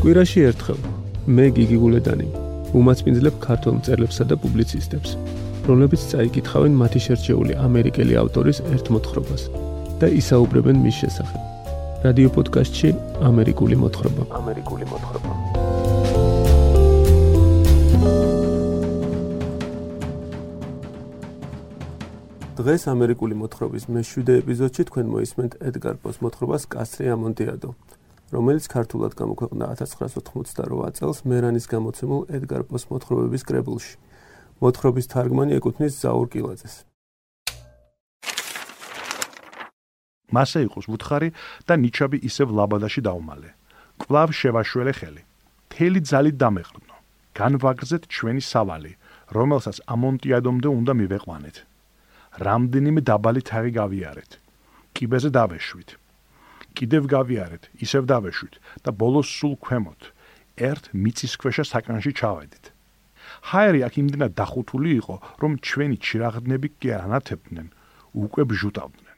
კვირაში ერთხელ მე გიგი გულედანი უმაცმინძლებ ქართულ მწერლებსა და პუბლიცისტებს, რომლებიც წაიკითხავენ მათი შერჩეული ამერიკელი ავტორის ერთ მოთხრობას და ისაუბრებენ მის შესახებ. რადიო პოდკასტში ამერიკული მოთხრობა. ამერიკული მოთხრობა. დღეს ამერიკული მოთხრობის მე-7 ეპიზოდში თქვენ მოისმენთ ედგარ პოს მოთხრობას კასრი ამონტიადო. რომელიც ქართულად გამოქვეყნდა 1988 წელს მერანის გამოცემულ ედგარ პოს მოთხრობების კრებულში. მოთხრობის თარგმანი ეკუთვნის ზაურ კილაძეს. მასე იყოს უთხარი და ნიჩაბი ისევ ლაბადაში დაუმალე. კვლავ შევაშველე ხელი. თელი ძალით დამეყრდნო. განვაგრძეთ ჩვენი სავალი, რომელსაც ამონტიადომდე უნდა მივეყვანეთ. რამდენიმე დაბალი თაღი გავიარეთ. კიბეზე დავეშვით. კიდევ გავიარეთ, ისევ დავეშვით და ბოლოს სულ ქვემოთ ერთ მიწისქვეშა საკანში ჩავედით. ჰაერი აქ იმდენად დახუთული იყო, რომ ჩვენი ჩირაღდნები კი არანათებდნენ, უკვე ბჟუტავდნენ.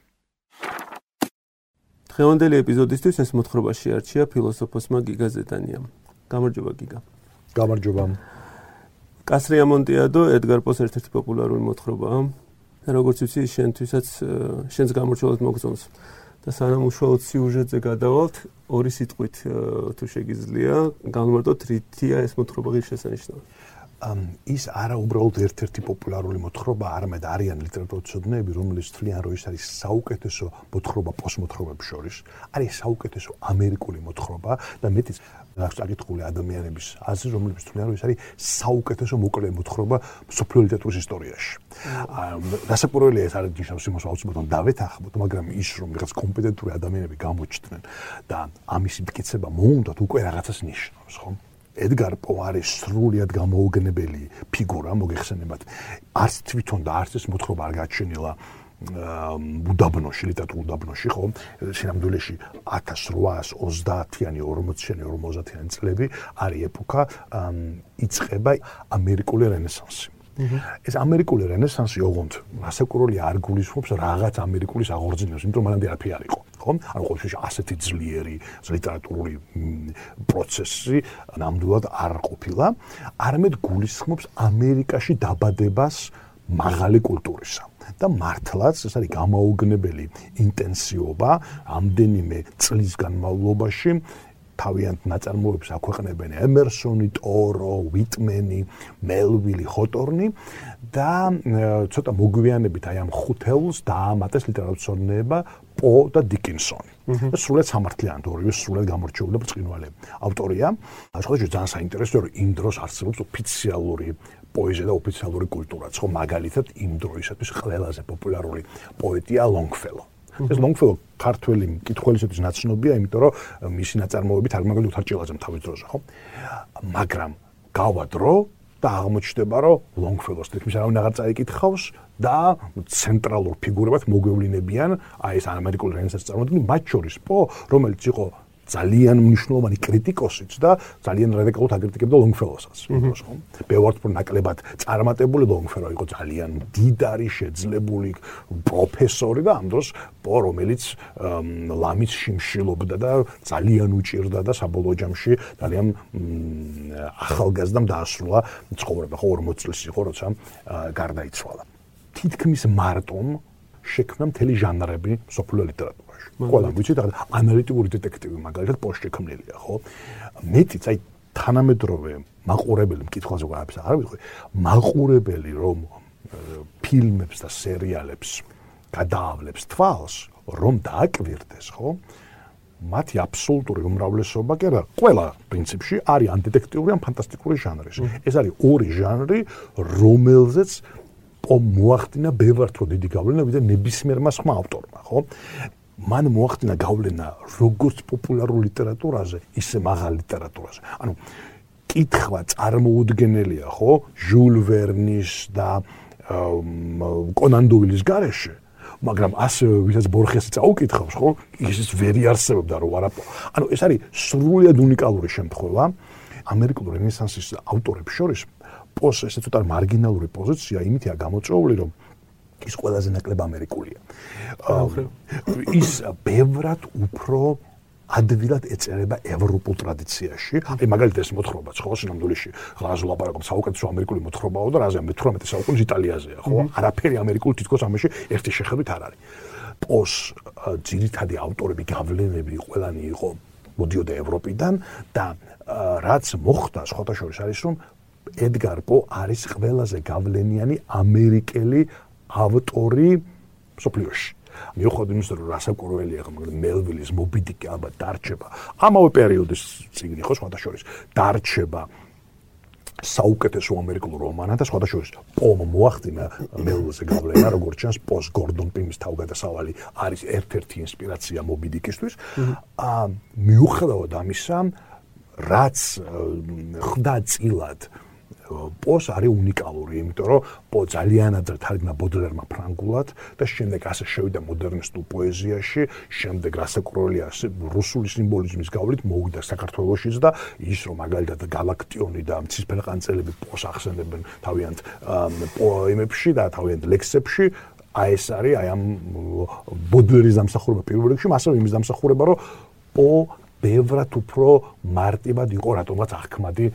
დღევანდელი ეპიზოდისთვის ეს მოთხრობა შეარჩია ფილოსოფოსმა გიგა ზედანიამ. გამარჯობა გიგა. გამარჯობა. კასრი ამონტიადო ედგარ პოს ერთ-ერთი პოპულარული მოთხრობაა. როგორც ვიცი, შენთვისაც შენს გამორჩეულად მოგწონს. და სანამ უშუალოდ სიუჟეტზე გადავალთ, ორი სიტყვით თუ შეგიძლია, განმარტოთ რითია ეს მოთხრობა ღირს შესანიშნავი. ის არა უბრალოდ ერთ-ერთი პოპულარული მოთხრობა, არამედ არიან ლიტერატურაცოდნეები, რომლის თვლიან, რომ ის არის საუკეთესო მოთხრობა პოსტმოთხრობების შორის, არის საუკეთესო ამერიკული მოთხრობა და მეტიც აქვს წაკითხული ადამიანების აზრი, რომლებიც თვლიან, რომ ეს არის საუკეთესო მოკლე მოთხრობა სოფლიო ლიტერატურის ისტორიაში. აა დასაკვირველია ეს არის ნიშნავს იმას, რომ აუცილებლად დავეთანხმოთ, მაგრამ ის რომ რაღაც კომპეტენტური ადამიანები გამოჩნდნენ და ამის მტკიცება მოუნდათ უკვე რაღაცას ნიშნავს, ხო? ედგარ პო არის სრულიად გამოუგნებელი ფიგურა, მოგეხსენებათ. არც თვითონ და არც ეს მოთხრობა არ გაჩენილა უდაბნოში, ლიტერატურულ უდაბნოში, ხო? სინამდვილეში 1830-იანი, 40-იანი, 50-იანი წლები არის ეპოქა, იწყება ამერიკული რენესანსი. ეს ამერიკული რენესანსი ოღონდ მასაკურული არ გულისხმობს რაღაც ამერიკულის აღორძინებას, იმიტომ რომ მანამდე არაფერი არ იყო. ხო? ანუ ყოველ შემთხვევაში ასეთი ძლიერი ლიტერატურული პროცესი ნამდვილად არ ყოფილა, არამედ გულისხმობს ამერიკაში დაბადებას მაღალი კულტურისა. და მართლაც ეს არის გამოუგნებელი ინტენსიობა ამდენიმე წლის განმავლობაში თავიანთ ნაწარმოებებს აქვეყნებენ ემერსონი, ტორო, ვიტმენი, მელვილი, ხოტორნი და ცოტა მოგვიანებით აი ამ ხუთეულს დაამატეს ლიტერატურაცოდნეება პო და დიკინსონი. ეს სრულად სამართლიანი ორივე სრულად გამორჩეული ბრწყინვალე ავტორია. ახლა ძალიან საინტერესოა რომ იმ დროს არსებობს ოფიციალური პოეზია და ოფიციალური კულტურაც, ხო მაგალითად იმ დროისათვის ყველაზე პოპულარული პოეტია ლონგფელო. ეს ლონგფელო ქართველი მკითხველისათვის ნაცნობია, იმიტომ რომ მისი ნაწარმოები თარგმნილი უთარჭილაძემ თავის დროზე, ხო? მაგრამ გავა დრო და აღმოჩნდება, რომ ლონგფელოს თითქმის არავინ აღარ წაიკითხავს და ცენტრალურ ფიგურებად მოგვევლინებიან აი ეს ამერიკული რენესანსის წარმოდგენა, მათ შორის პო, რომელიც იყო ძალიან მნიშვნელოვანი კრიტიკოსიც და ძალიან რადიკალურად აკრიტიკებდა ლონგფელოსაც. ხო? ბევრად უფრო ნაკლებად წარმატებული ლონგფელო იყო ძალიან დიდარი შეძლებული პროფესორი და ამ დროს პო რომელიც ლამის შიმშილობდა და ძალიან უჭირდა და საბოლოო ჯამში ძალიან ახალგაზრდამ დაასრულა ცხოვრება. ხო 40 წლის იყო როცა გარდაიცვალა. თითქმის მარტომ შექმნა მთელი ჟანრები სოფლიო ლიტერატურაში. ყველა ვიცით ანალიტიკური დეტექტივი მაგალითად პოსტში ქმნილია ხო? მეტიც აი თანამედროვე მაყურებელი მკითხველზე ვაფს არ ვიცი მაყურებელი რომ ფილმებს და სერიალებს გადაავლებს თვალს რომ დააკვირდეს ხო? მათი აბსოლუტური უმრავლესობა კი არა ყველა პრინციპში არის ან დეტექტიური ან ფანტასტიკური ჟანრის. ეს არის ორი ჟანრი რომელზეც მოახდინა ბევრ თო დიდი გავლენა ვიდრე ნებისმიერმა სხვა ავტორმა ხო მან მოახდინა გავლენა როგორც პოპულარულ ლიტერატურაზე, ისე მაღალ ლიტერატურაზე. ანუ კითხვა წარმოუდგენელია, ხო? ჟულ ვერნის და კონან დოილის გარეშე. მაგრამ ასე ვისაც ბორხესი წაუკითხავს, ხო? ისიც ვერი არსებობდა, რომ არა. ანუ ეს არის სრულიად უნიკალური შემთხვევა ამერიკული რენესანსის ავტორებს შორის. პოს ესე ცოტა მარგინალური პოზიცია იმითია გამოწვეული, რომ ის ყველაზე ნაკლებ ამერიკულია. ის ბევრად უფრო ადვილად ეწერება ევროპულ ტრადიციაში. აი მაგალითად ეს მოთხრობა ხო სინამდვილეში ღაზ ლაპარაკობს საუკეთესო ამერიკული მოთხრობაო და რაზე მე-18 საუკუნის იტალიაზეა, ხო? არაფერი ამერიკული თითქოს ამაში ერთი შეხედვით არ არის. პოს ძირითადი ავტორები გავლენები ყველანი იყო მოდიოდა ევროპიდან და რაც მოხდა სხვათა შორის არის რომ ედგარ პო არის ყველაზე გავლენიანი ამერიკელი ავტორი სოფლიოში. მიუხედავად იმისა, რომ რასაკვირველია, მაგრამ მელვილის მობიდიკი ალბათ დარჩება ამავე პერიოდის წიგნი ხო სხვათა შორის დარჩება საუკეთესო ამერიკულ რომანად და სხვათა შორის პომ მოახდინა მელვილზე გავლენა, როგორც ჩანს პოს გორდონ პიმის თავგადასავალი არის ერთ-ერთი ინსპირაცია მობიდიკისთვის. აა მიუხედავად ამისა, რაც ხდა წილად პოს არის უნიკალური, იმიტომ რომ პო ძალიანად თარგმნა ბოდლერმა ფრანგულად და შემდეგ ასე შევიდა მოდერნისტულ პოეზიაში, შემდეგ რასაკროლია რუსული სიმბოლიზმის გავლით მოვიდა საქართველოსშიც და ის რომ მაგალითად galaktioni და ცისფერყანწელები პოს ახსენებენ თავიანთ პოემებში და თავიანთ ლექსებში აი ეს არის აი ამ ბოდლერის დამსახურება პირველ რიგში, ასევე იმის დამსახურება, რომ პო ბევრად უფრო მარტივად იყო რატომაც აღქმადი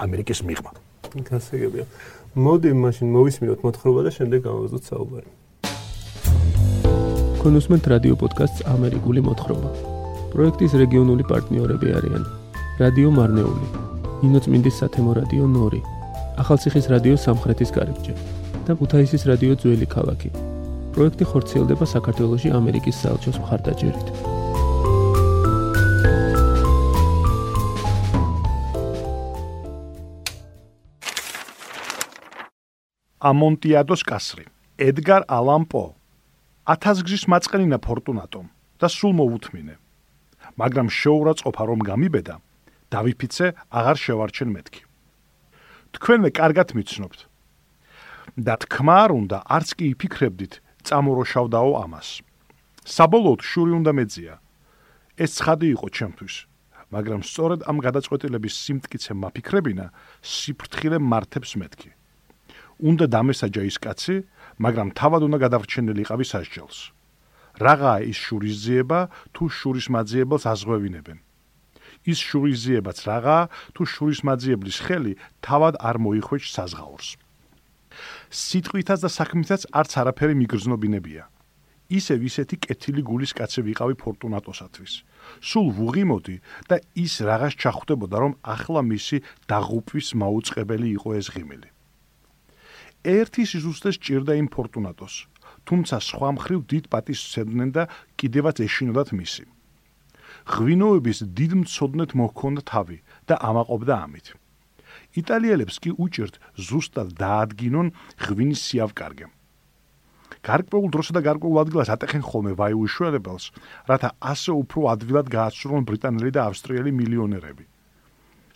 ამერიკის მიღმა. გასაგებია. მოდი მაშინ მოვისმინოთ მოთხრობა და შემდეგ გავაზრდოთ საუბარი. კონუსმენტ რადიო პოდკასტს ამერიკული მოთხრობა. პროექტის რეგიონული პარტნიორები არიან: რადიო მარნეული, ინოცმინდის სათემო რადიო ნორი, ახალციხის რადიო სამხრეთის კარიბჭე და ქუთაისის რადიო ძველი ქალაქი. პროექტი ხორციელდება საქართველოსი ამერიკის საელჩოს მხარდაჭერით. ამონტიადოს კასრი. ედგარ ალან პო. ათასგზის მაწყენინა ფორტუნატომ და სულ მოუთმინე. მაგრამ შეურაცხყოფა რომ გამიბედა დავიფიცე აღარ შევარჩენ მეთქი. თქვენმე კარგად მიცნობთ. და თქმა არ უნდა არც კი იფიქრებდით წამოროშავდაო ამას. საბოლოოდ შური უნდა მეძია. ეს ცხადი იყო ჩემთვის მაგრამ სწორედ ამ გადაწყვეტილების სიმტკიცე მაფიქრებინა სიფრთხილე მართებს მეთქი უნდა დამესაჯა ის კაცი, მაგრამ თავად უნდა გადავრჩენილიყავი სასჯელს. რაღაა ის შურისძიება, თუ შურისმაძიებელს აზღვევინებენ? ის შურისძიებაც რაღაა, თუ შურისმაძიებლის ხელი თავად არ მოიხვეჭ საზღაურს. სიტყვითაც და საქმითაც არც არაფერი მიგრძნობინებია. ისევ ისეთი კეთილი გულის კაცი ვიყავი ფორტუნატოსათვის. სულ ვუღიმოდი და ის რაღაც ჩახვდებოდა, რომ ახლა მისი დაღუპვის მაუწყებელი იყო ეს ღიმილი. ერთის ზუსტად ჭირდა იმ ფორტუნატოს. თუმცა სხვა მხრივ დიდ პატის ცემდნენ და კიდევაც ეშინოდათ მისი. ღვინოების დიდ მწოდნეთ მოჰქონდა თავი და ამაყობდა ამით. იტალიელებს კი უჭირთ ზუსტად დაადგინონ ღვინის სიავკარგე. გარკვეულ დროსა და გარკვეულ ადგილას ატეხენ ხოლმე ვაიუშველებელს, რათა ასე უფრო ადვილად გააცრუონ ბრიტანელი და ავსტრიელი მილიონერები.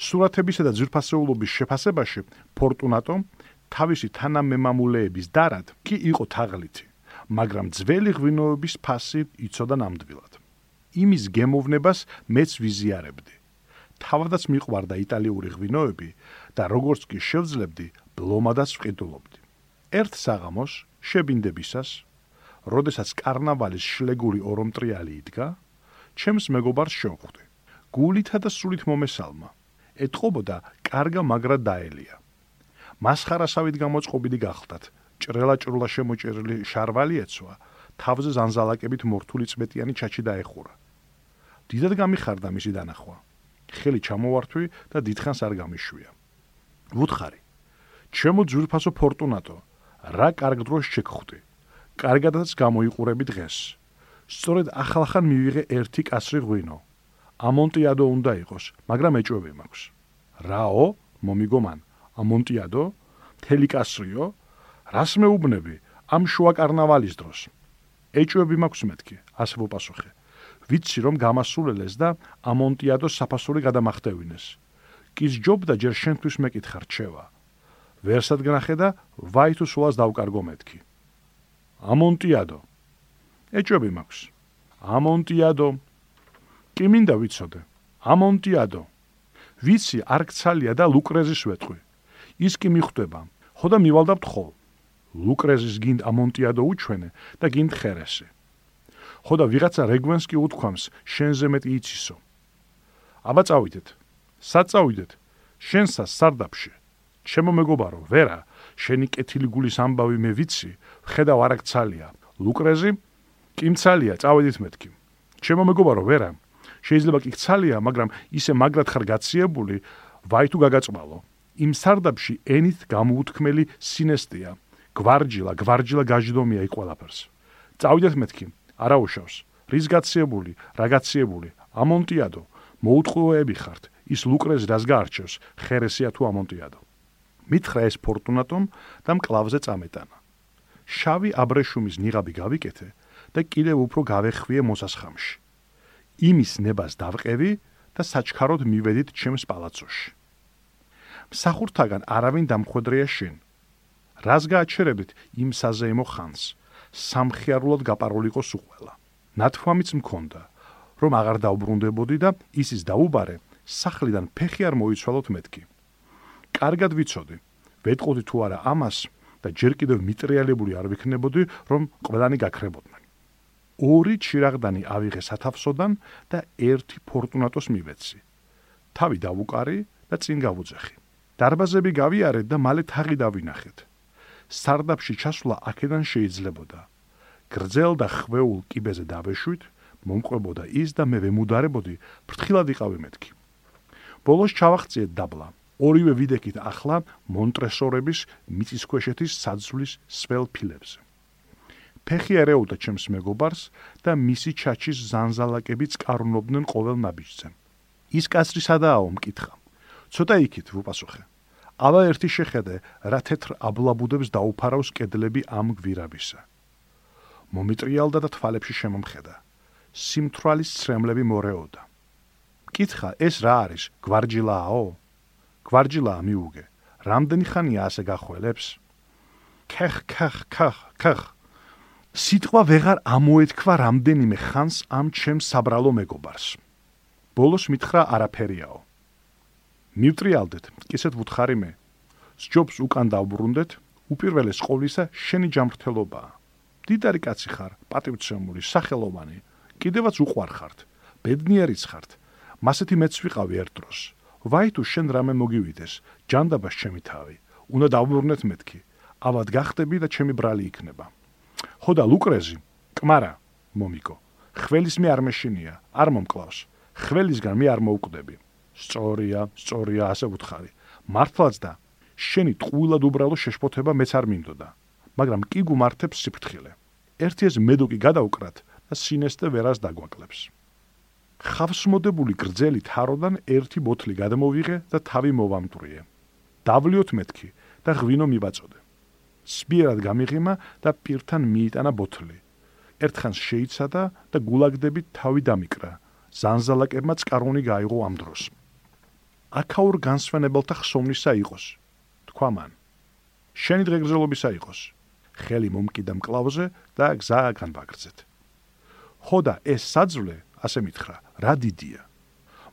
სურათებისა და ძვირფასეულობის შეფასებაში ფორტუნატო თავისი თანამემამულეების დარად კი იყო თაღლითი, მაგრამ ძველი ღვინოების ფასი იწოდა ნამდვილად. იმის გემოვნებას მეც ვიზიარებდი. თავადაც მიყვარდა იტალიური ღვინოები და როგორც კი შევძლებდი, ბლომადაც ვყიდულობდი. ერთ საღამოს შებინდებისას, როდესაც კარნავალის შლეგური ორომტრიალი იდგა, ჩემს მეგობარს შევხვდი. გულითა და სულით მომესალმა. ეთყობოდა კარგა მაგრა დაელია. მასხარასავით გამოწყობილი გახდათ. ჭრელა-ჭრულა შემოჭერილი შარვალი ეცვა, თავზე ზანზალაკებით მორთული წმეტიანი ჩაჩი დაეხურა. დიდად გამიხარდა მისი დანახვა. ხელი ჩამოვართვი და დიდხანს არ გამიშვია. ვუთხარი. ჩემო ძვირფასო ფორტუნატო, რა კარგ დროს შეგხვდი. კარგადაც გამოიყურები დღეს. სწორედ ახალხან მივიღე ერთი კასრი ღვინო. ამონტიადო უნდა იყოს, მაგრამ ეჭვები მაქვს. რაო? მომიგომან. ამონტიადო, თელიკასრიო, რას მეუბნები ამ შუა კარნავალის დროს? ეჭვები მაქვს მეთქი, ასე ვუპასუხე. ვიცი რომ გამასულელეს და ამონტიადოს საფასური გადამახტევინეს. კის ჯობდა ჯერ შენთვის მეკითხარ რჩევა. ვერსად გნახე და ვაი თუ სულას დავკარგო მეთქი. ამონტიადო. ეჭვები მაქვს. ამონტიადო. კი მინდა ვიცოდე. ამონტიადო. ვიცი არქცალია და ლუკრეზის ვეთყვი. ის კი მიხვდება. ხო და მივალდავთ ხო? ლუკრეზის გინდ ამონტიადო უჩვენე და გინდ ხერესი. ხოდა ვიღაცა რეგვენს კი უთქვამს შენზე მეტი იცისო. აბა წავიდეთ. საწავიდეთ. შენსა სარდაფში. ჩემო მეგობარო, ვერა, შენი კეთილი გულის ამბავი მე ვიცი, ხედავ არაქცალია. ლუკრეზი კიმცალია, წავედით მეთქი. ჩემო მეგობარო, ვერა, შეიძლება კი ქცალია, მაგრამ ისე მაგრად ხარ გაციებული, ვაი თუ გაგაწმალო. იმ სარდაფში ენით გამოუთქმელი სინესტია. გვარჯილა, გვარჯილა გაჟდომია იქ ყველაფერს. წავიდეთ მეთქი, არაუშავს. რის გაციებული, რა გაციებული? ამონტიადო, მოუთხოვეები ხართ. ის ლუკრეზ რას გაარჩევს? ხერესია თუ ამონტიადო? მითხრა ეს ფორტუნატომ და მკლავზე წამეტანა. შავი აბრეშუმის ნიღაბი გავიკეთე და კიდევ უფრო გავეხვიე მოსასხამში. იმის ნებას დავყევი და საჩქაროდ მივედით ჩემს პალაცოში. მსახურთაგან არავინ დამხვედრია შენ. რას გააჩერებით იმ საზეიმო ხანს? სამხიარულოდ გაპარულიყო სუყველა. ნათქვამიც მქონდა, რომ აღარ დაუბრუნდებოდი და ისის დაუბარე, სახლიდან ფეხი არ მოიცვალოთ მეთქი. კარგად ვიცოდი, ვეტყოდი თუ არა ამას და ჯერ კიდევ მიტრიალებული არ ვიქნებოდი, რომ ყველანი გაქრებოდნენ. ორი ჩირაღდანი ავიღე სათავსოდან და ერთი ფორტუნატოს მივეცი. თავი დავუკარი და წინ გავუძახი. დარბაზები გავიარეთ და მალე თაღი დავინახეთ. სარდაფში ჩასვლა აქედან შეიძლებოდა. გრძელ და ხვეულ კიბეზე დავეშვით, მომყვებოდა ის და მე ვემუდარებოდი, ფრთხილად იყავი მეთქი. ბოლოს ჩავახციეთ დაბლა. ორივე ვიდექით ახლა მონტრესორების მიწისქვეშეთის საძვლის სველ ფილებზე. ფეხი არეულდა ჩემს მეგობარს და მისი ჩაჩის ზანზალაკებიც კარნობდნენ ყოველ ნაბიჯზე. ის კაცრი სადააო მკითხა. ცოტა იქით ვუპასუხე. აბა ერთი შეხედე, რა თეთრ აბლაბუდებს დაუფარავს კედლები ამ გვირაბისა. მომიტრიალდა და თვალებში შემომხედა. სიმთვრალის ცრემლები მორეოდა. მკითხა, ეს რა არის? გვარჯილააო? გვარჯილაა მიუგე. რამდენი ხანია ასე გახველებს? ქეხ ქეხ ქეხ ქეხ სიტყვა ვეღარ ამოეთქვა რამდენიმე ხანს ამ ჩემს საბრალო მეგობარს. ბოლოს მითხრა არაფერიაო. მივტრიალდეთ, კისეთ ვუთხარი მე. სჯობს უკან დავბრუნდეთ, უპირველეს ყოვლისა შენი ჯამრთელობაა. დიდარი კაცი ხარ, პატივცემული, სახელოვანი, კიდევაც უყვარ ხართ, ბედნიერიც ხართ. მასეთი მეც ვიყავი ერთ დროს. ვაი თუ შენ რამე მოგივიდეს, ჯანდაბას ჩემი თავი. უნდა დავბრუნდეთ მეთქი. ავად გახტები და ჩემი ბრალი იქნება. ხოდა ლუკრეზი, კმარა, მომიკო. ხველის მე არ მეშინია, არ მომკლავს. ხველისგან მე არ მოუკვდები. სწორია, სწორია, ასე ვუთხარი. მართლაც და შენი ტყუილად უბრალო შეშფოთება მეც არ მინდოდა. მაგრამ კი გუმართებს სიფრთხილე. ერთი ეს მედოკი გადაუკრათ და სინესტე ვერას დაგვაკლებს. ხავსმოდებული გრძელი თაროდან ერთი ბოთლი გადამოვიღე და თავი მოვამტვრიე. დავლიოთ მეთქი და ღვინო მივაწოდე. სპიერად გამიღიმა და პირთან მიიტანა ბოთლი. ერთხანს შეიცადა და გულაგდებით თავი დამიკრა. ზანზალაკებმა წყარონი გაიღო ამ დროს. აქაურ განსვენებელთა ხსოვნისა იყოს. თქვა მან. შენი დღეგრძელობისა იყოს. ხელი მომკიდა მკლავზე და გზა განბაგრძეთ. ხოდა ეს საძვლე, ასე მითხრა, რა დიდია.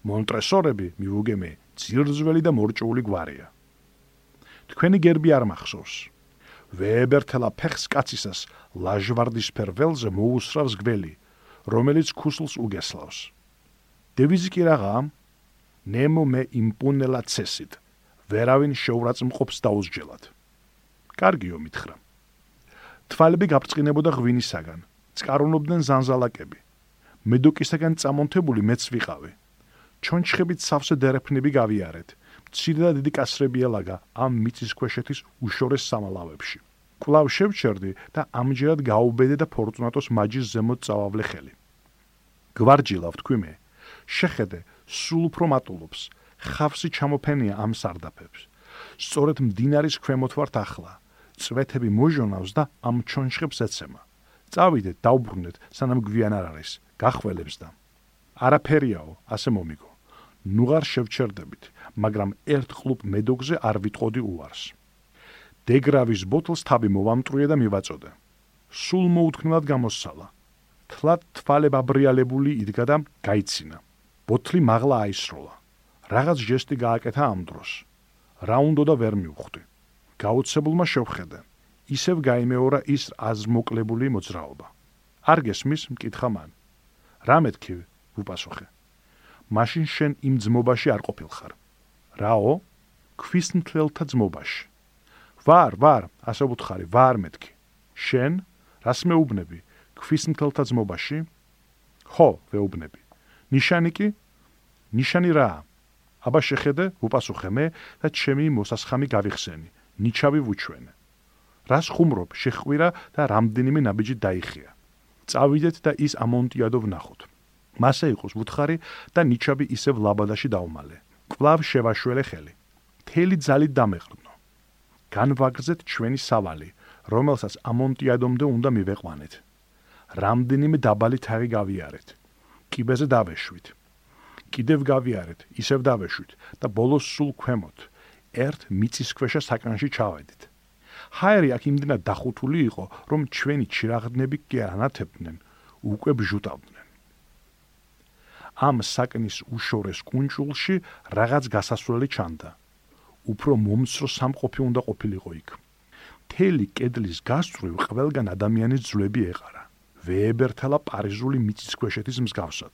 მონტრესორები მიუგემე, ძირძველი და მორჭული გვარია. თქვენი გერბი არ მახსოვს. ვეებერთელა ფეხს კაცისას ლაჟვარდის ფერველზე მოუსრავს გველი, რომელიც ქუსლს უგესლავს. დევიზი კი რაღა? ნემო მე იმპუნელა ცესით. ვერავინ შეურაწმყოფს დაუსჯელად. კარგიო მითხრა. თვალები გაბრწყინებოდა ღვინისაგან, წკარუნობდნენ ზანზალაკები. მედოკისაგან წამონთებული მეც ვიყავი. ჩონჩხებით სავსე დერეფნები გავიარეთ. მცირე და დიდი კასრებია ლაგა ამ მიწის ქვეშეთის უშორეს სამალავებში. კლავ შევჩერდი და ამჯერად გაუბედე და ფორტუნატოს მაჯის ზემოთ წავავლე ხელი. გვარჯილავ თქვი მე. შეხედე, სულ უფრო მატულობს. ხავსი ჩამოფენია ამ სარდაფებს. სწორედ მდინარის ქვემოთ ვართ ახლა. წვეთები მოჟონავს და ამ ჩონჩხებს ეცემა. წავიდეთ, დაუბრუნდეთ, სანამ გვიან არ არის. გახველებს და არაფერიაო, ასე მომიგო. ნუღარ შევჩერდებით, მაგრამ ერთ კლუბ მედოგზე არ ვიტყოდი უარს. დეგრავის ბოთლს თავი მოვამტრუე და მივაწოდე. სულ მოუთქმნად გამოსალა. თლად თვალება ბრიალებული იდგა და გაიცინა. ბოთლი მაღლა აისროლა. რაღაც ჟესტი გააკეთა ამ დროს. რა უნდა და ვერ მივხვდი. გაუცებულმა შევხედე. ისევ გამოიმეორა ის აზმოკლებული მოძრაობა. არ გესმის მკითხა მან. რა მეთქი? უპასუხე. მაშინ შენ იმ ძმობაში არ ყოფილხარ. რაო? ქვის მთელთა ძმობაში. ვარ, ვარ, ასე ვუთხარი, ვარ მეთქი. შენ რას მეუბნები? ქვის მთელთა ძმობაში? ხო, ვეუბნები. ნიშანი კი? ნიშანი რა? აბა შეხედე, უპასუხე მე და ჩემი მოსასხამი გავიხსენი. ნიჩავი ვუჩვენე. რას ხუმრობ? შეხვირა და რამდენიმე ნაბიჯი დაიხია. წავიდეთ და ის ამონტიადო ვნახოთ. მასე იყოს ვუთხარი და ნიჩაბი ისევ ლაბადაში დაუმალე. კლავ შევაშველე ხელი. თელი ძალით დამეყრდნო. განვაგრძეთ ჩვენი სავალი, რომელსაც ამონტიადომდე უნდა მივეყვანეთ. რამდენიმე დაბალი თაღი გავიარეთ. კიბეზე დავეშვით. კიდევ გავიარეთ, ისევ დავეშვით და ბოლოს სულ ქვემოთ ერთ მიწისქვეშა საკანში ჩავედით. ჰაერი აქ იმდენად დახუთული იყო, რომ ჩვენი ჩირაღდნები კი არანათებდნენ, უკვე ბჟუტავდნენ. ამ საკნის უშორეს კუნჭულში რაღაც გასასვლელი ჩანდა. უფრო მომცრო სამყოფი უნდა ყოფილიყო იქ. თელი კედლის გასწვრივ ყველგან ადამიანის ძვლები ეყარა. ვეებერთალა პარიზული მიწისქვეშეთის მსგავსად.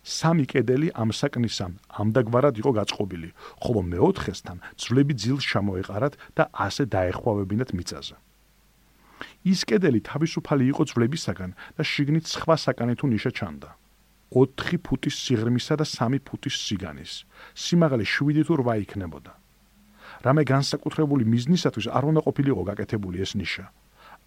სამი კედელი ამ საკნისამ ამდაგვარად იყო გაწყობილი, ხოლო მეოთხესთან ძვლები ძილს ჩამოეყარათ და ასე დაეხვავებინათ მიწაზე. ის კედელი თავისუფალი იყო ძვლებისაგან და შიგნით სხვა საკანი თუ ნიშა ჩანდა. 4 ფუტის სიღრმისა და 3 ფუტის სიგანის. სიმაღლე 7 თუ 8 იქნებოდა. რამე განსაკუთრებული მიზნისათვის არ უნდა ყოფილიყო გაკეთებული ეს ნიშა.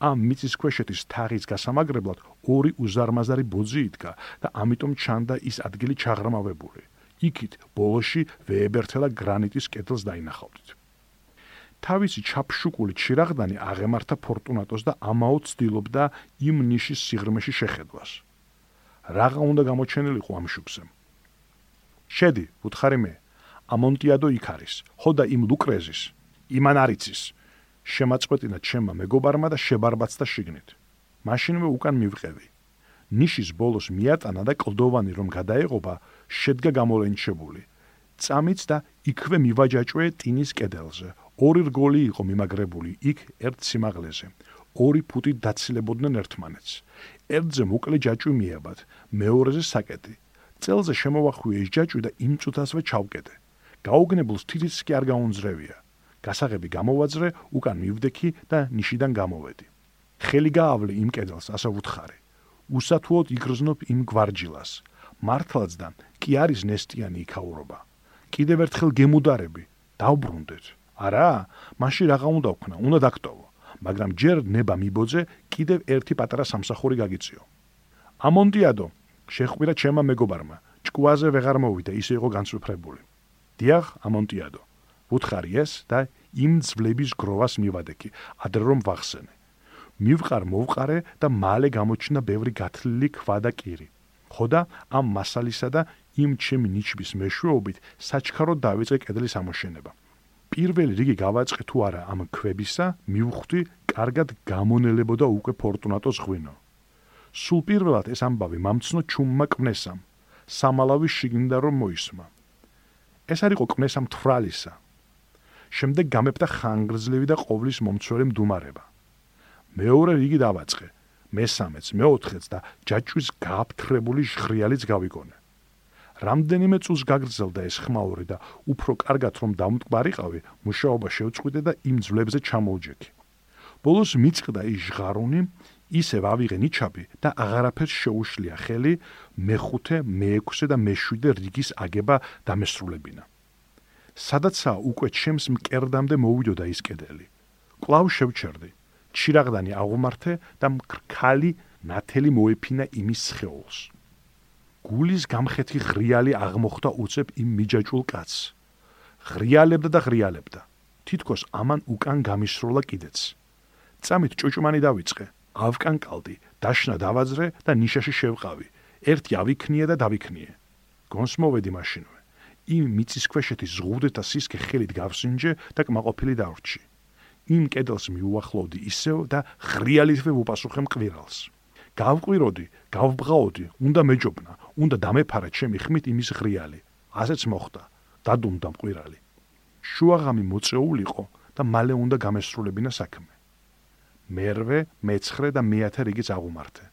ამ მიწის ქვეშეთის თაღის გასამაგრებლად ორი უზარმაზარი ბოძი იდგა და ამიტომ ჩანდა ის ადგილი ჩაღრმავებული. იქით ბოლოში ვეებერთელა გრანიტის კედელს დაინახავდით. თავისი ჩაფშუკული ჩირაღდანი აღემართა ფორტუნატოს და ამაო ცდილობდა იმ ნიშის სიღრმეში შეხედვას. რაღა უნდა გამოჩენილიყო ამ შუქზე. შედი, უთხარი მე. ამონტიადო იქ არის. ხო და იმ ლუკრეზის, იმან არიცის. შემაწყვეტინა ჩემმა მეგობარმა და შებარბაცდა შიგნით. მაშინვე უკან მივყევი. ნიშის ბოლოს მიატანა და კლდოვანი რომ გადაეღობა, შედგა გამოლენჩებული. წამიც და იქვე მივაჯაჭვე ტინის კედელზე. ორი რგოლი იყო მიმაგრებული იქ ერთ სიმაღლეზე. ორი ფუტი დაცილებოდნენ ერთმანეთს. ერთზე მოკლე ჯაჭვი მიაბად, მეორეზე საკეტი. წელზე შემოვახვიე ის ჯაჭვი და იმ წუთასვე ჩავკეტე. გაუგნებულს თითიც კი არ გაუნძრევია. გასაღები გამოვაძრე, უკან მივდექი და ნიშიდან გამოვედი. ხელი გაავლე იმ კედელს, ასე ვუთხარი. უსათუოდ იგრძნობ იმ გვარჯილას. მართლაც და კი არის ნესტიანი იქაურობა. კიდევ ერთხელ გემუდარები, დავბრუნდეთ. არა, მაშინ რაღა უნდა ვქნა, უნდა დაქტოვო. მაგრამ ჯერ ნება მიბოძე, კიდევ ერთი პატარა სამსახური გაგიწიო. ამონტიადო, შეხვირა ჩემმა მეგობარმა. ჭკუაზე ვეღარ მოვიდა, ისე იყო განსვიფრებული. დიახ, ამონტიადო. უთხარი ეს და იმ ძვლების გროვას მივადექი, ადრე რომ ვახსენე. მივყარ მოვყარე და მალე გამოჩნდა ბევრი გათლილი ქვა და კირი. ხოდა ამ მასალისა და იმ ჩემი ნიჩბის მეშვეობით საჩქარო დავიწყე კედლის ამოშენება. პირველი რიგი გავაწყე თუ არა ამ ქვებისა, მივხვდი, კარგად გამონელებოდა უკვე ფორტუნატოს ღვინო. სულ პირველად ეს ამბავი მამცნო ჩუმმა კნესამ, სამალავის შიგნიდან რომ მოისმა. ეს არ იყო კნესა მთვრალისა, შემდეგ გამეფდა ხანგრძლივი და ყოვლის მომცველი მდუმარება. მეორე რიგი დავაწყე, მესამეც, მეოთხეც და ჯაჭვის გააფთრებული ჟღრიალიც გავიგონე. რამდენიმე წუთს გაგრძელდა ეს ხმაური და უფრო კარგად რომ დამტკბარიყავი, მუშაობა შევწყვიტე და იმ ძლებზე ჩამოვჯექი. ბოლოს მიწყდა ის ჟღარუნი, ისე ვავიღე ნიჩაბი და აღარაფერს შეუშლია ხელი მეხუთე, მეექვსე და მეშვიდე რიგის აგება დამესრულებინა. სადაცაა უკვე ჩემს მკერდამდე მოვიდოდა ის კედელი. კლავ შევჩერდი. ჩირაღდანი აღუმართე და მკრქალი ნათელი მოეფინა იმის სხეულს. გულის გამხეთი ღრიალი აღმოხდა უცებ იმ მიჯაჭულ კაცს. ღრიალებდა და ღრიალებდა. თითქოს ამან უკან გამისროლა კიდეც. წამით ჭუჭმანი დავიწყე. ავკანკალდი, დაშნა დავაძრე და ნიშაში შევყავი. ერთი ავიქნიე და დავიქნიე. გონს მოვედი მაშინვე. იმ მიწის ქვეშეთის ზღუდეთა სისქე ხელით გავსინჯე და კმაყოფილი დავრჩი. იმ კედელს მიუახლოვდი ისევ და ღრიალითვე უპასუხე მკვირალს. გავყვიროდი, გავბღაოდი, უნდა მეჯობნა, უნდა დამეფარა ჩემი ხმით იმის ღრიალი. ასეც მოხდა. დადუმდა მკვირალი. შუაღამი მოწეულიყო და მალე უნდა გამესრულებინა საქმე. მერვე, მეცხრე და მეათე რიგიც აღუმართე.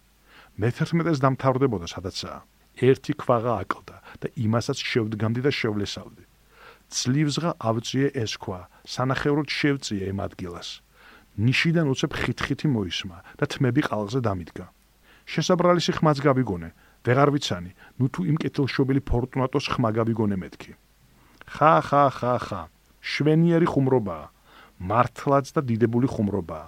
მე-11-ს დამთავრდებოდა სადაცაა. ერთი ქვაღა აკლდა და იმასაც შევდგამდი და შევლესავდი. ძლივსღა ავწიე ეს ქვა, სანახევროდ შევწიე იმ ადგილას. ნიშიდან უცებ ხითხითი მოისმა და თმები ყალღზე დამიდგა. შესაბრალისი ხმაც გავიგონე, ვეღარ ვიცანი, ნუ თუ იმ კეთილშობილი ფორტუნატოს ხმა გავიგონე მეთქი. ხა ხა ხა ხა, შვენიერი ხუმრობაა, მართლაც და დიდებული ხუმრობაა.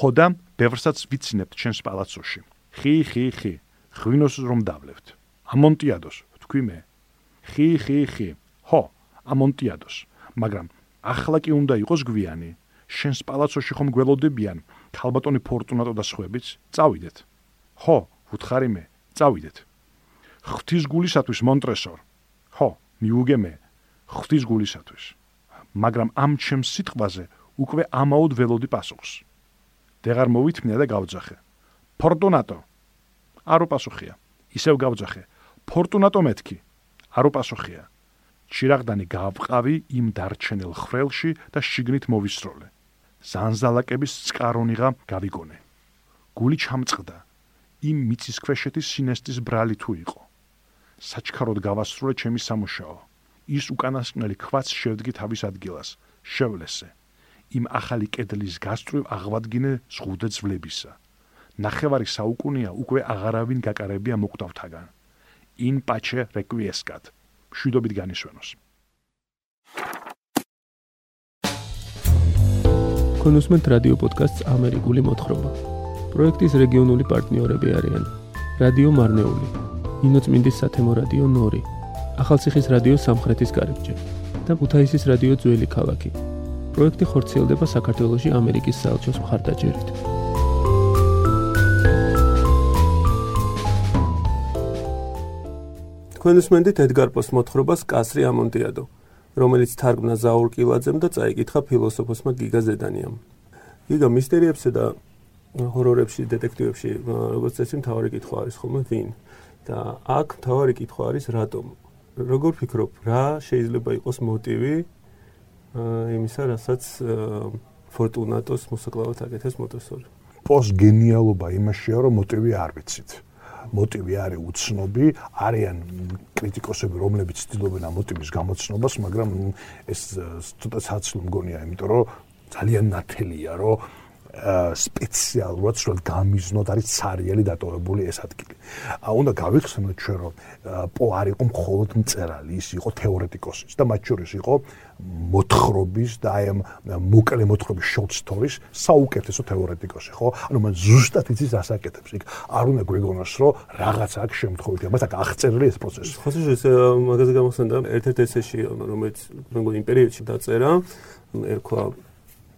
ხოდა ბევრსაც ვიცინებთ ჩვენს პალაცოში. ხი ხი ხი, ღვინოს რომ დავლევთ. ამონტიადოს, თქვი მე. ხი ხი ხი. ხო, ამონტიადოს. მაგრამ ახლა კი უნდა იყოს გვიანი. შენს პალაცოში ხომ გველოდებიან ქალბატონი ფორტუნატო და სხვაებიც? წავიდეთ. ხო, ვუთხარი მე, წავიდეთ. ღვთის გულისათვის მონტრესორ. ხო, მიუგე მე. ღვთის გულისათვის. მაგრამ ამ ჩემს სიტყვაზე უკვე ამაოდ ველოდი პასუხს. დეგარ მოვითმინა და გავძახე. ფორტუნატო. არ უპასუხია. ისევ გავძახე. ფორტუნატო მეთქი. არ უპასუხია. ჩირაღდანი გავყავი იმ დარჩენილ ხრელში და შიგნით მოვისროლე. ზანზალაკების წყარონიღა გავიგონე. გული ჩამწყდა. იმ მიწის ქვეშეთის სინესტის ბრალი თუ იყო. საჩქაროდ გავასრულე ჩემი სამუშაო. ის უკანასკნელი ქვაც შევდგი თავის ადგილას. შევლესე. იმ ახალი კედლის გასწვრივ აღვადგინე ზღუდე ძვლებისა. ნახევარი საუკუნეა უკვე აღარავინ გაკარებია მოკვდავთაგან. ინ პაჩე რეკვიესკად. შვიდობით განისვენოს. კონუსმენტ რადიო პოდკასტს ამერიკული მოთხრობა. პროექტის რეგიონული პარტნიორები არიან: რადიო მარნეული, ინოცმინდის სათემო რადიო ნორი, ახალციხის რადიო სამხრეთის კარიბჭე და ქუთაისის რადიო ძველი ქალაქი. პროექტი ხორციელდება საქართველოსი ამერიკის საელჩოს მხარდაჭერით. თქვენ უსმენთ ედგარ პოს მოთხრობას კასრი ამონტიადო, რომელიც თარგმნა ზაურ კილაძემ და წაიკითხა ფილოსოფოსმა გიგა ზედანიამ. გიგა მისტერიებსა და ჰორორებში, დეტექტივებში, როგორც წესი, მთავარი კითხვა არის ხოლმე ვინ? და აქ მთავარი კითხვა არის რატომ? როგორ ფიქრობ, რა შეიძლება იყოს მოტივი იმისა, რასაც ფორტუნატოს მოსაკლავად აკეთებს მოტოსორი. პოს გენიალობა იმაშია, რომ მოტივი არ ვიცით. მოტივი არის უცნობი, არიან კრიტიკოსები, რომლებიც ცდილობენ ამ მოტივის გამოცნობას, მაგრამ ეს ცოტა საცლო მგონია, იმიტომ რომ ძალიან ნათელია, რომ სპეციალურად სულ გამიზნოთ არის ცარიელი დატოვებული ეს ადგილი. უნდა გავიხსენოთ ჩვენ რომ პო არ იყო მხოლოდ მწერალი, ის იყო თეორეტიკოსიც და მათ შორის იყო მოთხრობის და აი ამ მოკლე მოთხრობის short stories საუკეთესო თეორეტიკოსი, ხო? ანუ მან ზუსტად იცის ასაკეთებს იქ. არ უნდა გვეგონოს რომ რაღაც აქვს შემთხვევითი, ამას აქ აღწერილი ეს პროცესი. ხო, ეს მაგაზე გამოსცემდა ერთ-ერთ ესეში, რომელიც მე მგონი იმ პერიოდში დაწერა, ერქვა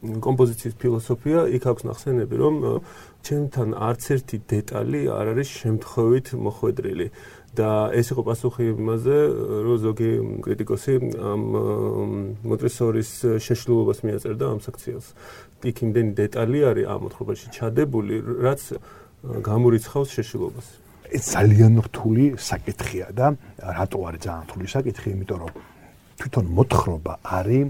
კომპოზიციის ფილოსოფია იქ აქვს ნახსენები რომ ჩემთან არც ერთი დეტალი არ არის შემთხვევით მოხვედრილი. და ეს იყო პასუხი იმაზე რომ ზოგი კრიტიკოსი ამ მოტრესორის შეშლილობას მიაწერდა ამ საქციელს. იქ იმდენი დეტალი არის ამ მოთხრობაში ჩადებული რაც გამორიცხავს შეშლილობას. ეს ძალიან რთული საკითხია და რატო არის ძალიან რთული საკითხი? იმიტომ რომ თვითონ მოთხრობა არის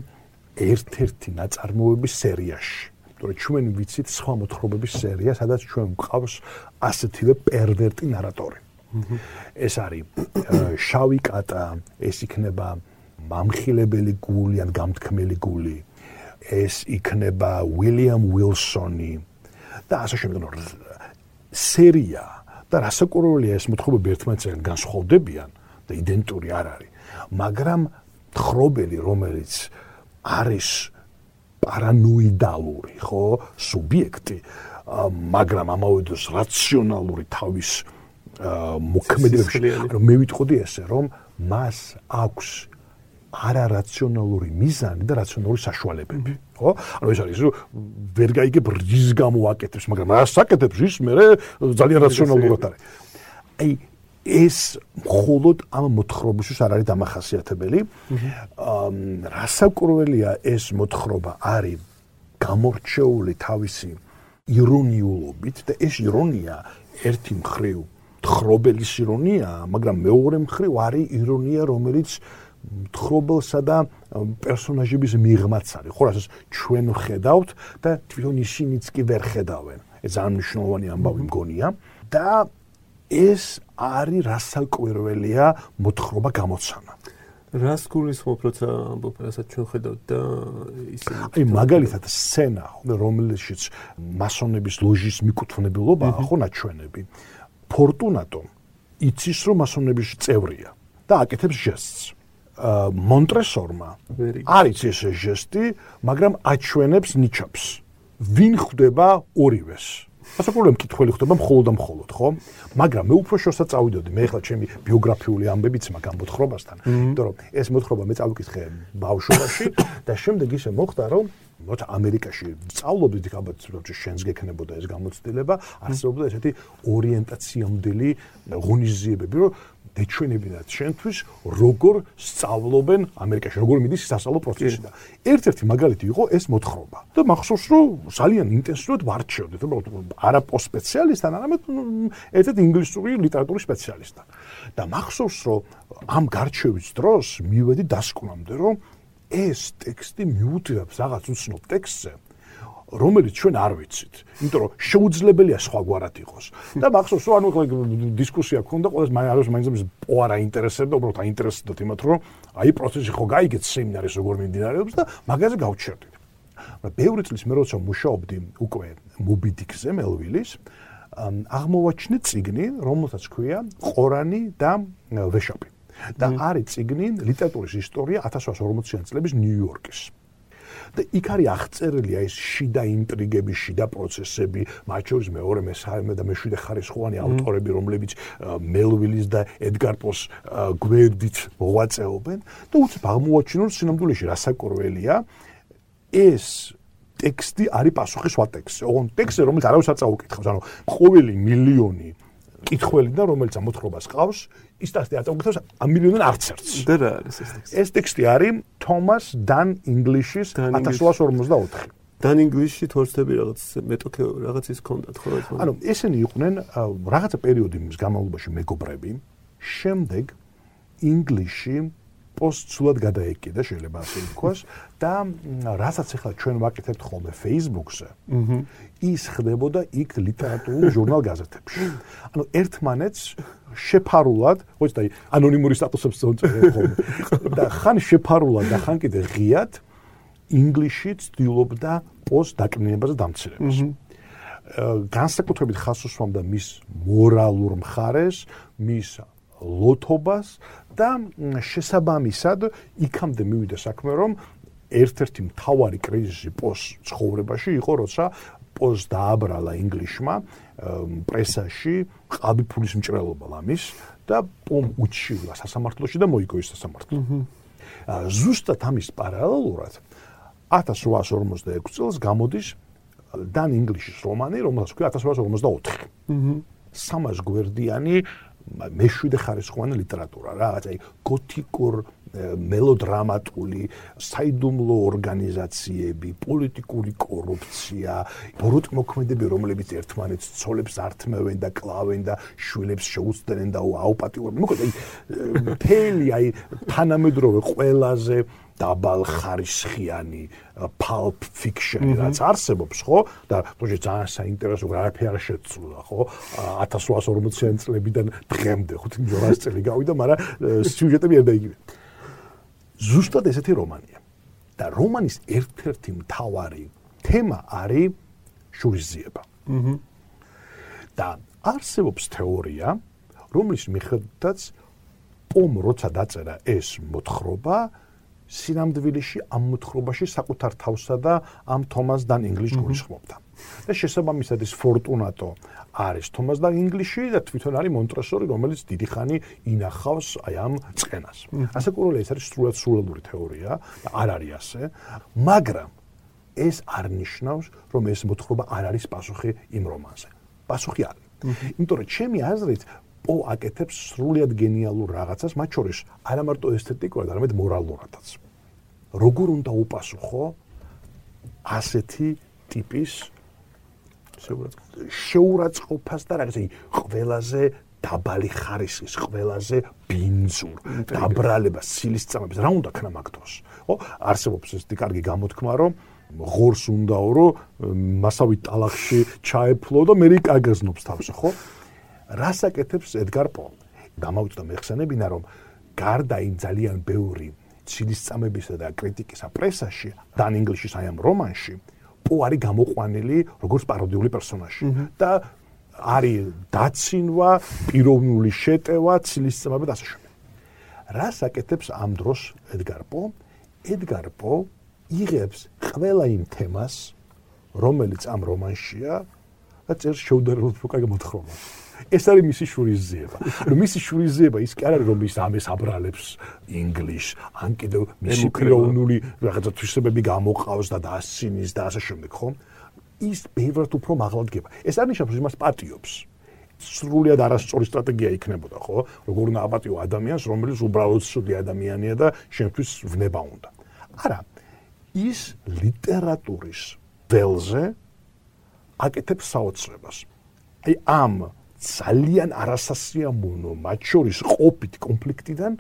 ერთ-ერთი ნაწარმოების სერიაში. თორე ჩვენ ვიცით სხვა მოთხრობების სერია, სადაც ჩვენ გვყავს ასეთივე პერვერტი ნარატორი. ეს არის შავი კატა, ეს იქნება მამხილებელი გული ან გამთქმელი გული. ეს იქნება უილიამ უილსონი და ასე შემდეგ. სერია და რასაკვირველია ეს მოთხრობები ერთმანეთთან განსხვავდებიან და იდენტური არ არის. მაგრამ თხრობელი, რომელიც არის პარანოიდალური, ხო, სუბიექტი, მაგრამ ამავე დროს რაციონალური თავის მოქმედებებში, რომ მე ვიტყოდი ესე, რომ მას აქვს არარაციონალური მიზანი და რაციონალური საშუალებები, ხო? ანუ ეს არის, რომ ვერ გაიგებ რის გამო აკეთებს, მაგრამ რას აკეთებს ის მე ძალიან რაციონალურად არის. აი ეს მხოლოდ ამ მოთხრობისთვის არ არის დამახასიათებელი. აა რასაკვირველია ეს მოთხრობა არის გამორჩეული თავისი ირონიულობით და ეს ირონია ერთი მხრივ თხრობელის ირონია, მაგრამ მეორე მხრივ არის ირონია, რომელიც თხრობელსა და პერსონაჟების მიღმაც არის. ხო, რასაც ჩვენ ხედავთ და თვითონ ისინიც კი ვერ ხედავენ. ეს ძალიან მნიშვნელოვანი ამბავი მგონია და ეს არის რასაკვირველია მოთხრობა გამოცანა. რას გულისხმობ, როცა ამბობ, რასაც ჩვენ ხედავთ და ისე აი მაგალითად სცენა, რომელშიც მასონების ლოჟის მიკუთვნებელობა ხო ნაჩვენები. ფორტუნატო იცის რომ მასონების წევრია და აკეთებს ჟესტს. მონტრესორმა არის ეს ჟესტი, მაგრამ აჩვენებს ნიჩაპს. ვინ ხვდება ორივეს? ასაკურემ კითხველი ხდება მხოლოდ და მხოლოდ, ხო? მაგრამ მე უფრო შორსა წავიდოდი, მე ახლა ჩემი ბიოგრაფიული ამბებიც მაქვს ამ მოთხრობასთან, იმიტომ რომ ეს მოთხრობა მე წავიკითხე ბავშვობაში და შემდეგ ისე მოხდა, რომ მოთა ამერიკაში სწავლობდი ალბათ რომ შენს გექნებოდა ეს გამოცდილება, არსებობდა ესეთი ორიენტაციამდელი ღონისძიებები, რომ დეჩვენებინათ შენთვის როგორ სწავლობენ ამერიკაში, როგორ მიდის სასწავლო პროცესი და ერთ-ერთი მაგალითი იყო ეს მოთხრობა. და მახსოვს რომ ძალიან ინტენსიურად ვარჩევდი, უბრალოდ არა პოსპეციალისტთან, არამედ ერთ-ერთ ინგლისური ლიტერატურის სპეციალისტთან. და მახსოვს რომ ამ გარჩევის დროს მივედი დასკვნამდე, რომ ეს ტექსტი მიუთითებს რაღაც უცნობ ტექსტზე, რომელიც ჩვენ არ ვიცით, იმიტომ რომ შეუძლებელია სხვაგვარად იყოს. და მახსოვს, რომ ანუ დისკუსია ქონდა, ყოველს მაინც მაინც პოარა ინტერესებდა, უბრალოდ აინტერესებდა იმათ, რომ აი პროცესი ხო გაიგეთ სემინარის როგორ მიმდინარეობს და მაგაზე გავჩერდით. მაგრამ ბევრი წლის მე როცა მუშაობდი უკვე მობიდიქზე მელვილის, აღმოვაჩინე ციგნი, რომელსაც ქვია ყორანი და ვეშაპი. და არის ციგნი ლიტერატურის ისტორია 1840-იანი წლების ნიუ-იორკის. და იქ არის აღწერილი ეს შიდა ინტრიგები, შიდა პროცესები, მათ შორის მეორე, მესამე და მეშვიდე ხარისხოვანი ავტორები, რომლებიც მელვილის და ედგარ პოს გვერდით მოღვაწეობენ. და უცებ აღმოაჩინონ სინამდვილეში რასაკურველია ეს ტექსტი არის პასუხი სხვა ტექსტზე. ოღონ ტექსტზე რომელიც არავის არ წაუკითხავს, ანუ ყოველი მილიონი კითხველიდან რომელიც ამოთხრობას ყავს, ის ტექსტი წაუკითხავს ამ მილიონიდან არც ერთს. და რა არის ეს ტექსტი? ეს ტექსტი არის თომას დან ინგლიშის 1844. დან ინგლისში თორსები რაღაც მეტოქე რაღაც ის კონდათ ხო? ანუ ესენი იყვნენ რაღაცა პერიოდის განმავლობაში მეგობრები. შემდეგ ინგლისში პოსტსულად გადაეკიდა შეიძლება ასე ვთქვას. და რასაც ახლა ჩვენ ვაკეთებთ ხოლმე Facebook-ზე ის ხდებოდა იქ ლიტერატურულ ჟურნალ გაზეთებში. ანუ ერთმანეთს შეფარულად ხო იცი ანონიმური სტატუსებს წონწერენ ხოლმე. და ხან შეფარულად და ხან კიდე ღიად ინგლისში ცდილობდა პოსტ დაკნინებას და დამცირებას განსაკუთრებით ხას უსვამდა მის მორალურ მხარეს მის ლოთობას და შესაბამისად იქამდე მივიდა საქმე რომ ერთ-ერთი მთავარი კრიზისი პოს ცხოვრებაში იყო როცა პოს დააბრალა ინგლისმა პრესაში ყაბი ფულის მჭრელობა ლამის და პომ უჩივლა სასამართლოში და მოიგო ის სასამართლო. ზუსტად ამის პარალელურად 1856 წელს გამოდის დან ინგლისის რომანი, რომელსაც ქვია 1854. აჰა. სამას გვერდიანი მეშვიდე ხარისხოვანი ლიტერატურა რა, აი გოთიკურ მელოდრამატული საიდუმლო ორგანიზაციები, პოლიტიკური კორუფცია, ბოროტმოქმედები, რომლებიც ერთმანეთს ცოლებს ართმევენ და კლავენ და შვილებს შეუცდენენ და აუპატიურებენ. მოკლედ აი ფელი აი თანამედროვე ყველაზე დაბალ ხარისხიანი pulp fiction რაც არსებობს ხო? და თუჯი ძალიან საინტერესო გრაფი არ შეცვლა ხო? 1840-იან წლებიდან დღემდე 500 წელი გავიდა მაგრამ სიუჟეტები არ დაიგივე ზუსტად ესეთი რომანია. და რომანის ერთ-ერთი მთავარი თემა არის შურისძიება. აჰა და არსებობს თეორია რომლის მიხედვითაც პომ როცა დაწერა ეს მოთხრობა სინამდვილეში ამ მოთხრობაში საკუთარ თავსა და ამ თომას დან ინგლისში გულისხმობდა. და შესაბამისად ის ფორტუნატო არის თომას დან ინგლისში და თვითონ არის მონტრესორი, რომელიც დიდი ხანი ინახავს აი ამ წენას. ასე კუროლე ეს არის სრულად სრულადური თეორია და არ არის ასე, მაგრამ ეს არ ნიშნავს, რომ ეს მოთხრობა არ არის პასუხი იმ რომანზე. პასუხი არის. იმიტომ რომ ჩემი აზრით პო აკეთებს სრულიად გენიალურ რაღაცას, მათ შორის არა მარტო ესთეტიკურად, არამედ მორალურადაც. როგორ უნდა უპასუხო ასეთი ტიპის შეურაცხყოფას და რაღაცა ყველაზე დაბალი ხარისხის, ყველაზე ბინძურ დაბრალებას, სილის წამებს, რა უნდა ქნა მაგდროს? ხო, არსებობს ეს კარგი გამოთქმა, რომ ღორს უნდაო, რომ მასავით ტალახში ჩაეფლო და მე რიკაგზნობს თავს, ხო? რას აკეთებს ედგარ პო? გამოვწდა მეხსენებინა რომ გარდა იმ ძალიან ბევრი ცილისწამებისა და კრიტიკისა პრესაში და ინგლისში აი ამ რომანში პო არის გამოყვანილი როგორც პაროდიული პერსონაჟი და არის დაცინვა, პიროვნული შეტევა, ცილისწამება და ასე შემდეგ. რას აკეთებს ამ დროს ედგარ პო? ედგარ პო იღებს ყველა იმ თემას, რომელიც ამ რომანშია და წერს შეუდარებლად უფრო კარგი მოთხრობა. ეს არის მისი შურიზება. ნუ მისი შურიზება ის კი არ არის რომ ის ამეს აბრალებს ინგლიშ, ან კიდევ მისი პიროვნული რაღაცა თვისებები გამოყავს და დასცინის და ასე შემდეგ, ხო? ის ბევრად უფრო მაღლა დგება. ეს არ ნიშნავს რომ იმას პატიობს. სრულიად არასწორი სტრატეგია იქნებოდა, ხო? როგორ უნდა აპატიო ადამიანს, რომელიც უბრალოდ სუდი ადამიანია და შენთვის ვნება უნდა. არა. ის ლიტერატურის ველზე აკეთებს საოცრებას. აი ამ ძალიან არასასიამოვნო მათ შორის ყოფით კონფლიქტიდან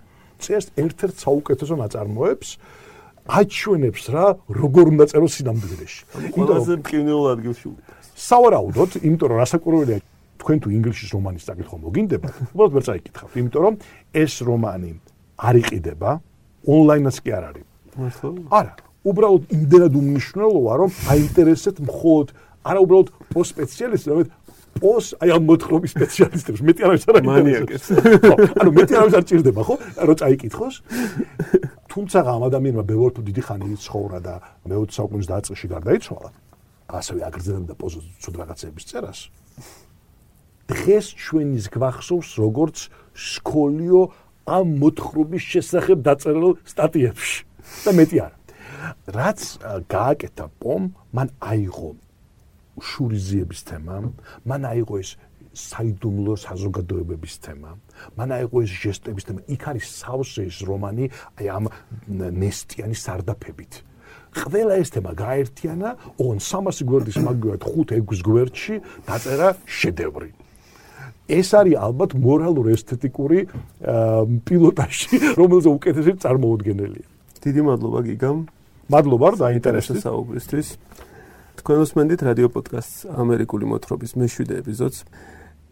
წერს ერთ-ერთ საუკეთესო ნაწარმოებს აჩვენებს რა როგორ უნდა წეროს სინამდვილეში. ყველაზე მკინეულ ადგილში უკეთეს. სავარაუდოდ, იმიტომ რომ რასაკვირველია თქვენ თუ ინგლისის რომანის წაკითხვა მოგინდება, უბრალოდ ვერ წაიკითხავთ, იმიტომ რომ ეს რომანი არ იყიდება, ონლაინაც კი არ არის. არა, უბრალოდ იმდენად უმნიშვნელოა, რომ აინტერესებს მხოლოდ არა უბრალოდ პოსპეციალისტებს, არამედ პოს აი ამ მოთხრობის სპეციალისტებს მეტი არავის არ მანიაკებს. ანუ მეტი არავის არ ჭირდება, ხო? რომ წაიკითხოს. თუმცა ამ ადამიანმა ბევრ დიდი ხანი ცხოვრა და მე-20 საუკუნის დაწყისში გარდაიცვალა. ასევე აგრძელებდა პოს ცუდ რაღაცების წერას. დღეს ჩვენის გვახსოვს როგორც სკოლიო ამ მოთხრობის შესახებ დაწერილ სტატიებში და მეტი არა. რაც გააკეთა პომ, მან აიღო შურიზიების თემა, მან აიღო ეს საიდუმლო საზოგადოებების თემა, მან აიღო ეს ჟესტების თემა. იქ არის სავსე ეს რომანი აი ამ ნესტიანი სარდაფებით. ყველა ეს თემა გაერთიანა, ოღონ 300 გვერდის მაგივრად 5-6 გვერდში დაწერა შედევრი. ეს არის ალბათ მორალურ ესთეტიკური პილოტაჟი, რომელზე უკეთესი წარმოუდგენელია. დიდი მადლობა გიგამ. მადლობა რა დაინტერესდა საუბრისთვის. თქვენ უსმენთ რადიო პოდკასტს ამერიკული მოთხრობის მეშვიდე ეპიზოდს.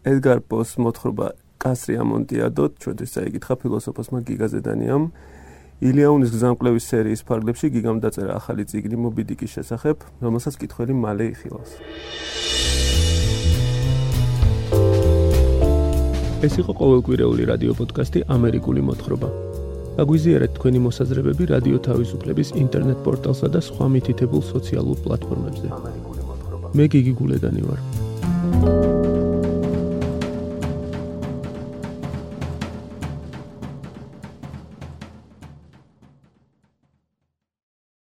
ედგარ პოს მოთხრობა კასრი ამონტიადო ჩვენთვის წაიკითხა ფილოსოფოსმა გიგაზედანიამ. ილიაუნის გზამკვლევის სერიის ფარგლებში გიგამ დაწერა ახალი წიგნი მობიდიკის შესახებ, რომელსაც კითხველი მალე იხილავს. ეს იყო ყოველკვირეული რადიო პოდკასტი ამერიკული მოთხრობა. აგვიზიარეთ თქვენი მოსაზრებები რადიო თავისუფლების ინტერნეტ პორტალსა და სხვა მითითებულ სოციალურ პლატფორმებზე. მე გიგი გულედანი ვარ.